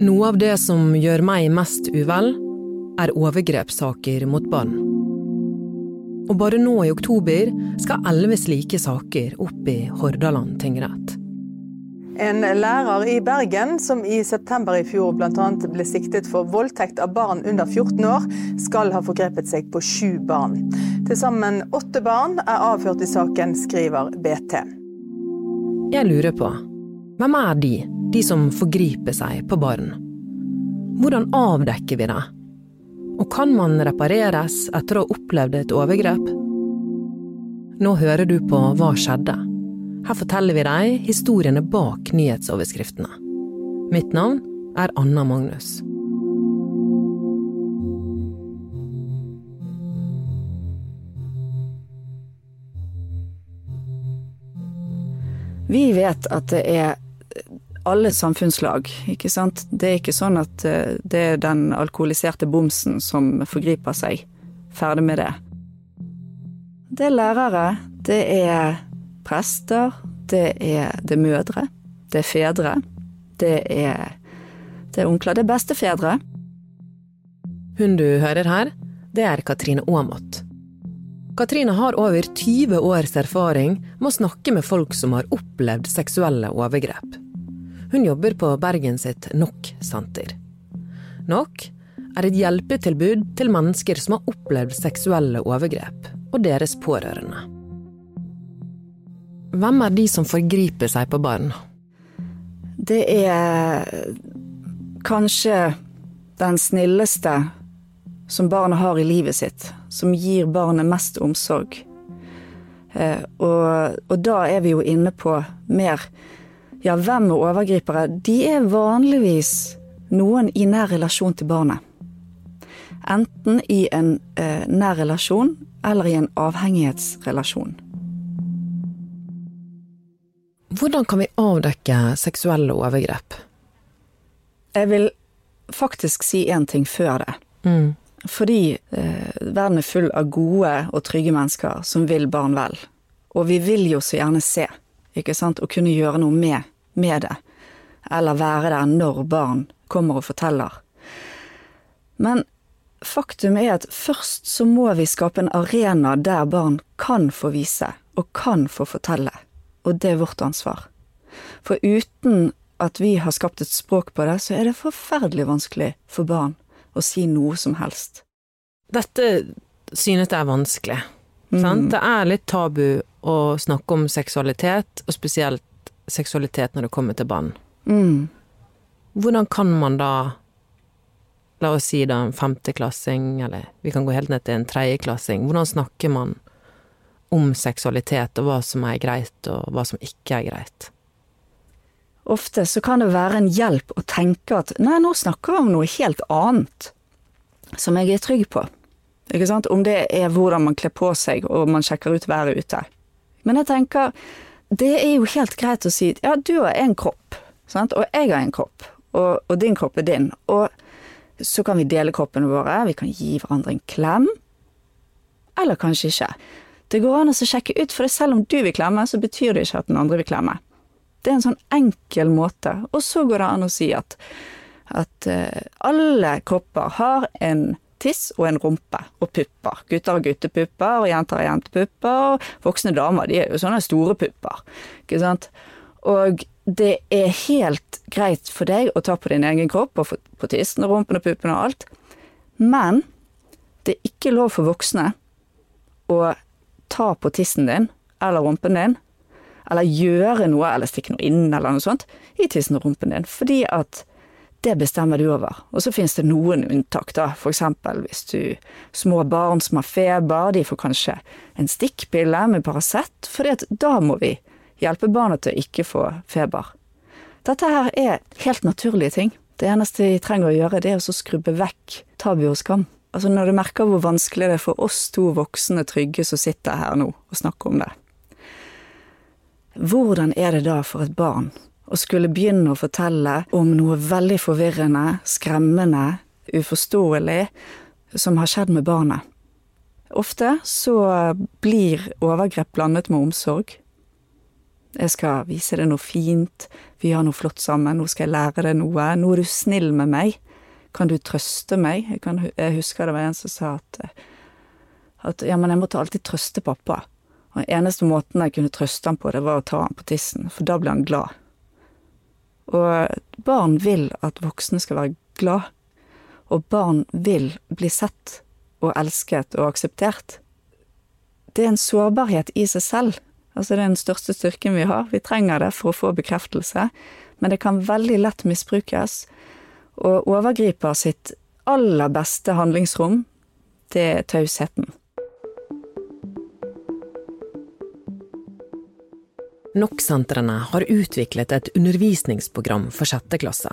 Noe av det som gjør meg mest uvel, er overgrepssaker mot barn. Og bare nå i oktober skal elleve slike saker opp i Hordaland tingrett. En lærer i Bergen som i september i fjor bl.a. ble siktet for voldtekt av barn under 14 år, skal ha forgrepet seg på sju barn. Til sammen åtte barn er avhørt i saken, skriver BT. Jeg lurer på, hvem er de, de som forgriper seg på barn? Hvordan avdekker vi det? Og kan man repareres etter å ha opplevd et overgrep? Nå hører du på Hva skjedde? Her forteller vi deg historiene bak nyhetsoverskriftene. Mitt navn er Anna Magnus. Vi vet at det er alle samfunnslag, ikke sant. Det er ikke sånn at eh, det er den alkoholiserte bomsen som forgriper seg. Ferdig med det. Det er lærere, det er prester, det er, det mødre, det er fedre, det er, det er onkler, det er bestefedre. Hun du hører her, det er Katrine Aamodt. Katrine har over 20 års erfaring med å snakke med folk som har opplevd seksuelle overgrep. Hun jobber på Bergen sitt NOK-senter. NOK er et hjelpetilbud til mennesker som har opplevd seksuelle overgrep, og deres pårørende. Hvem er de som forgriper seg på barn? Det er kanskje den snilleste som barnet har i livet sitt, som gir barnet mest omsorg. Eh, og, og da er vi jo inne på mer ja, hvem er overgripere? De er vanligvis noen i nær relasjon til barnet. Enten i en eh, nær relasjon eller i en avhengighetsrelasjon. Hvordan kan vi avdekke seksuelle overgrep? Jeg vil faktisk si én ting før det. Mm. Fordi eh, verden er full av gode og trygge mennesker som vil barn vel. Og vi vil jo så gjerne se ikke sant, og kunne gjøre noe med, med det. Eller være der når barn kommer og forteller. Men faktum er at først så må vi skape en arena der barn kan få vise, og kan få fortelle. Og det er vårt ansvar. For uten at vi har skapt et språk på det, så er det forferdelig vanskelig for barn å si noe som helst. Dette synes jeg er vanskelig. Mm. Det er litt tabu å snakke om seksualitet, og spesielt seksualitet når det kommer til barn. Mm. Hvordan kan man da, la oss si da en femteklassing, eller vi kan gå helt ned til en tredjeklassing, hvordan snakker man om seksualitet, og hva som er greit, og hva som ikke er greit? Ofte så kan det være en hjelp å tenke at nei, nå snakker vi om noe helt annet, som jeg er trygg på. Ikke sant? Om det er hvordan man kler på seg og man sjekker ut været ute. Men jeg tenker, det er jo helt greit å si ja, du har en kropp, sant? og jeg har en kropp, og, og din kropp er din. Og så kan vi dele kroppene våre, vi kan gi hverandre en klem. Eller kanskje ikke. Det går an å sjekke ut, for selv om du vil klemme, så betyr det ikke at den andre vil klemme. Det er en sånn enkel måte. Og så går det an å si at, at uh, alle kropper har en tiss og en rumpe og pupper. Gutter har guttepupper, og jenter har jentepupper. Voksne damer de er jo sånne store pupper. Ikke sant? Og det er helt greit for deg å ta på din egen kropp, og på tissen og rumpen og puppen og alt. Men det er ikke lov for voksne å ta på tissen din eller rumpen din, eller gjøre noe, eller stikke noe inn, eller noe sånt, i tissen og rumpen din. Fordi at det bestemmer du over. Og så finnes det noen unntak, da. Eksempel hvis du små barn som har feber, de får kanskje en stikkpille med Paracet, for da må vi hjelpe barna til å ikke få feber. Dette her er helt naturlige ting. Det eneste vi trenger å gjøre, det er å skrubbe vekk tabu og skam. Altså når du merker hvor vanskelig det er for oss to voksne trygge som sitter her nå og snakker om det. Hvordan er det da for et barn og skulle begynne å fortelle om noe veldig forvirrende, skremmende, uforståelig som har skjedd med barnet. Ofte så blir overgrep blandet med omsorg. Jeg skal vise deg noe fint, vi har noe flott sammen, nå skal jeg lære deg noe, nå er du snill med meg, kan du trøste meg? Jeg, kan, jeg husker det var en som sa at, at ja, men jeg måtte alltid trøste pappa. Og den eneste måten jeg kunne trøste han på, det var å ta han på tissen, for da ble han glad. Og barn vil at voksne skal være glad, og barn vil bli sett og elsket og akseptert. Det er en sårbarhet i seg selv Altså det er den største styrken vi har. Vi trenger det for å få bekreftelse, men det kan veldig lett misbrukes. Og overgriper sitt aller beste handlingsrom, det er tausheten. NOK-sentrene har utviklet et undervisningsprogram for sjette klasse.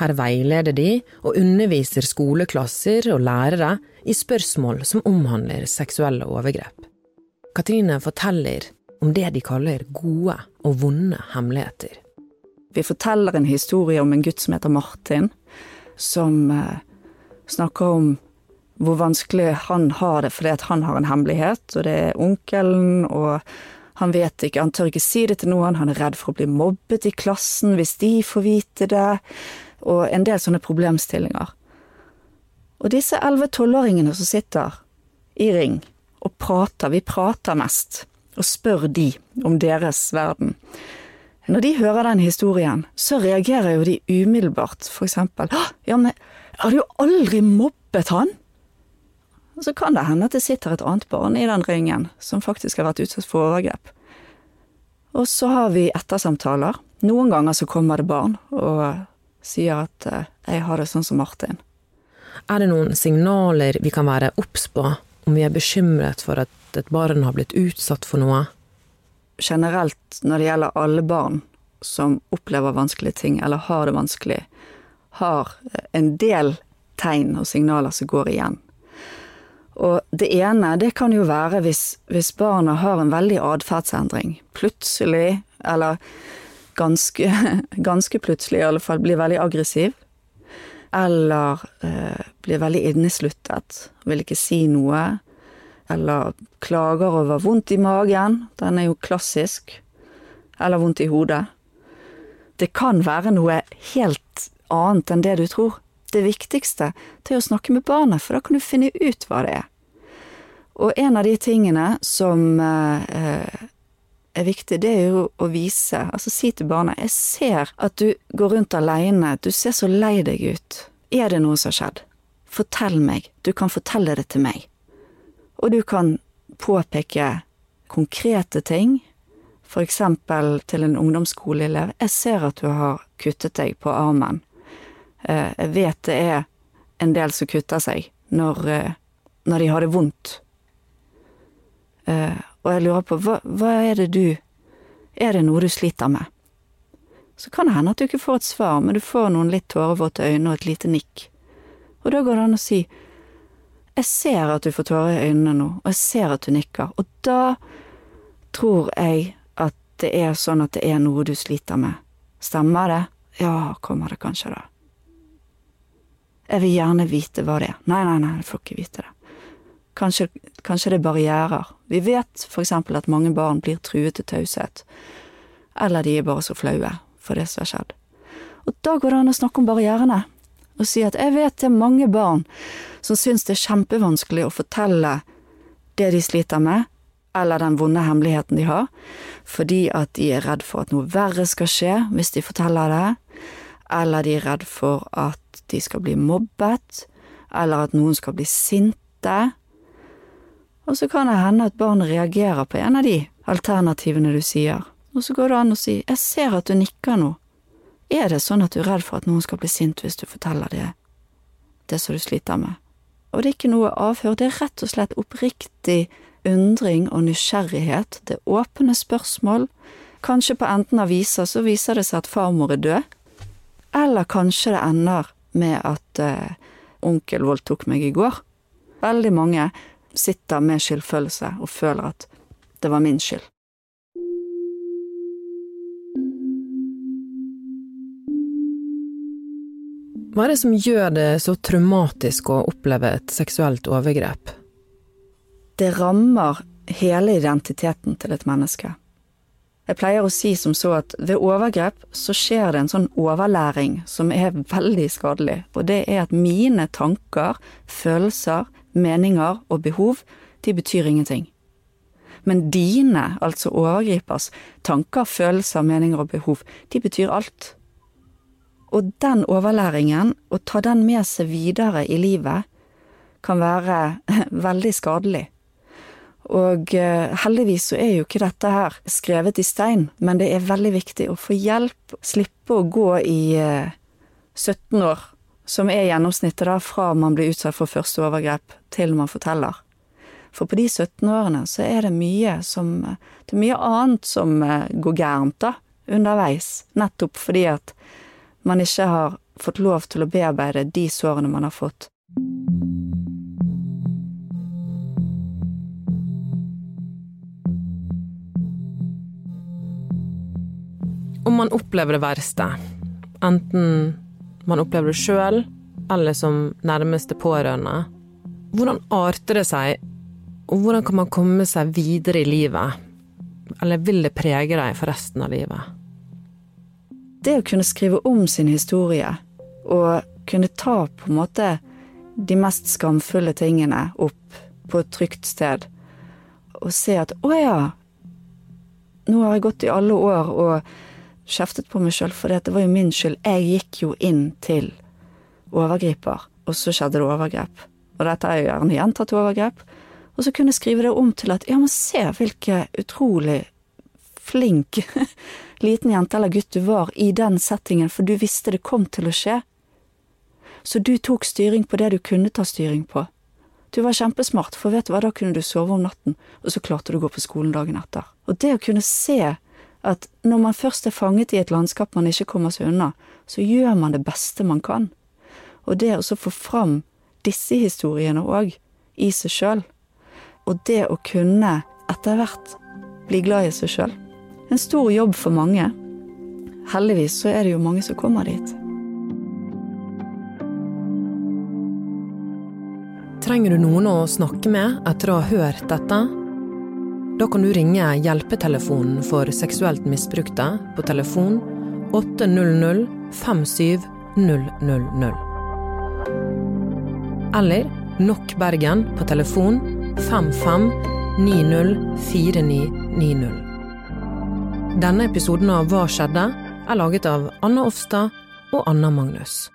Her veileder de og underviser skoleklasser og lærere i spørsmål som omhandler seksuelle overgrep. Katrine forteller om det de kaller gode og vonde hemmeligheter. Vi forteller en historie om en gutt som heter Martin, som eh, snakker om hvor vanskelig han har det fordi han har en hemmelighet, og det er onkelen, og han vet ikke, han tør ikke si det til noen, han er redd for å bli mobbet i klassen hvis de får vite det, og en del sånne problemstillinger. Og disse elleve-tolvåringene som sitter i ring og prater, vi prater mest, og spør de om deres verden. Når de hører den historien, så reagerer jo de umiddelbart, for eksempel ja, men jeg hadde jo aldri mobbet han! Og så kan det hende at det sitter et annet barn i den ringen som faktisk har vært utsatt for overgrep. Og så har vi ettersamtaler. Noen ganger så kommer det barn og sier at eh, jeg har det sånn som Martin. Er det noen signaler vi kan være obs på om vi er bekymret for at et barn har blitt utsatt for noe? Generelt når det gjelder alle barn som opplever vanskelige ting, eller har det vanskelig, har en del tegn og signaler som går igjen. Og det ene, det kan jo være hvis, hvis barna har en veldig atferdsendring. Plutselig, eller ganske, ganske plutselig i alle fall, blir veldig aggressiv. Eller eh, blir veldig innesluttet, vil ikke si noe eller klager over vondt i magen, den er jo klassisk, eller vondt i hodet. Det kan være noe helt annet enn det du tror. Det viktigste er å snakke med barnet, for da kan du finne ut hva det er. Og en av de tingene som eh, er viktig, det er jo å vise, altså si til barnet 'Jeg ser at du går rundt aleine, du ser så lei deg ut. Er det noe som har skjedd? Fortell meg, du kan fortelle det til meg og du kan påpeke konkrete ting, eksempel til en ungdomsskoleelev. Jeg ser at du har kuttet deg på armen. Eh, jeg vet det er en del som kutter seg når, eh, når de har det vondt. Eh, og jeg lurer på, hva, hva er det du Er det noe du sliter med? Så kan det hende at du ikke får et svar, men du får noen litt tårevåte øyne og et lite nikk. Og da går det an å si jeg ser at du får tårer i øynene nå, og jeg ser at du nikker, og da tror jeg at det er sånn at det er noe du sliter med. Stemmer det? Ja, kommer det kanskje, da. Jeg vil gjerne vite hva det er. Nei, nei, nei, jeg får ikke vite det. Kanskje, kanskje det er barrierer. Vi vet eksempel at mange barn blir truet til taushet. Eller de er bare så flaue for det som har skjedd. Og da går det an å snakke om barrierene og si at jeg vet det er mange barn som syns det er kjempevanskelig å fortelle det de sliter med, eller den vonde hemmeligheten de har, fordi at de er redd for at noe verre skal skje hvis de forteller det, eller de er redd for at de skal bli mobbet, eller at noen skal bli sinte. Og så kan det hende at barnet reagerer på en av de alternativene du sier, og så går det an å si jeg ser at du nikker nå, er det sånn at du er redd for at noen skal bli sint hvis du forteller det, det som du sliter med? Og det er ikke noe avhør, det er rett og slett oppriktig undring og nysgjerrighet, det er åpne spørsmål. Kanskje på enden av visa så viser det seg at farmor er død, eller kanskje det ender med at eh, onkel voldtok meg i går. Veldig mange sitter med skyldfølelse og føler at det var min skyld. Hva er det som gjør det så traumatisk å oppleve et seksuelt overgrep? Det rammer hele identiteten til et menneske. Jeg pleier å si som så at ved overgrep så skjer det en sånn overlæring som er veldig skadelig, og det er at mine tanker, følelser, meninger og behov, de betyr ingenting. Men dine, altså overgripers, tanker, følelser, meninger og behov, de betyr alt. Og den overlæringen, å ta den med seg videre i livet, kan være veldig skadelig. Og eh, heldigvis så er jo ikke dette her skrevet i stein, men det er veldig viktig å få hjelp, slippe å gå i 17 eh, år, som er gjennomsnittet da fra man blir utsatt for første overgrep til man forteller. For på de 17 årene så er det mye som Det er mye annet som eh, går gærent, da, underveis. Nettopp fordi at man ikke har fått lov til å bearbeide de sårene man har fått. Om man opplever det verste, enten man opplever det sjøl eller som nærmeste pårørende, hvordan arter det seg, og hvordan kan man komme seg videre i livet? Eller vil det prege deg for resten av livet? Det å kunne skrive om sin historie, og kunne ta på en måte de mest skamfulle tingene opp på et trygt sted, og se at å ja, nå har jeg gått i alle år og kjeftet på meg sjøl, for det var jo min skyld. Jeg gikk jo inn til overgriper, og så skjedde det overgrep. Og dette er jo gjerne gjentatt overgrep. Og så kunne jeg skrive det om til at ja, men se hvilken utrolig flink liten jente eller gutt du var i den settingen, for du visste det kom til å skje. Så du tok styring på det du kunne ta styring på. Du var kjempesmart, for vet du hva, da kunne du sove om natten, og så klarte du å gå på skolen dagen etter. Og det å kunne se at når man først er fanget i et landskap man ikke kommer seg unna, så gjør man det beste man kan. Og det å få fram disse historiene òg, i seg sjøl, og det å kunne etter hvert bli glad i seg sjøl, en stor jobb for mange. Heldigvis så er det jo mange som kommer dit. Trenger du noen å snakke med etter å ha hørt dette? Da kan du ringe hjelpetelefonen for seksuelt misbrukte på telefon 800 57 000. Eller Nok Bergen på telefon 55904990. Denne episoden av Hva skjedde? er laget av Anna Offstad og Anna Magnus.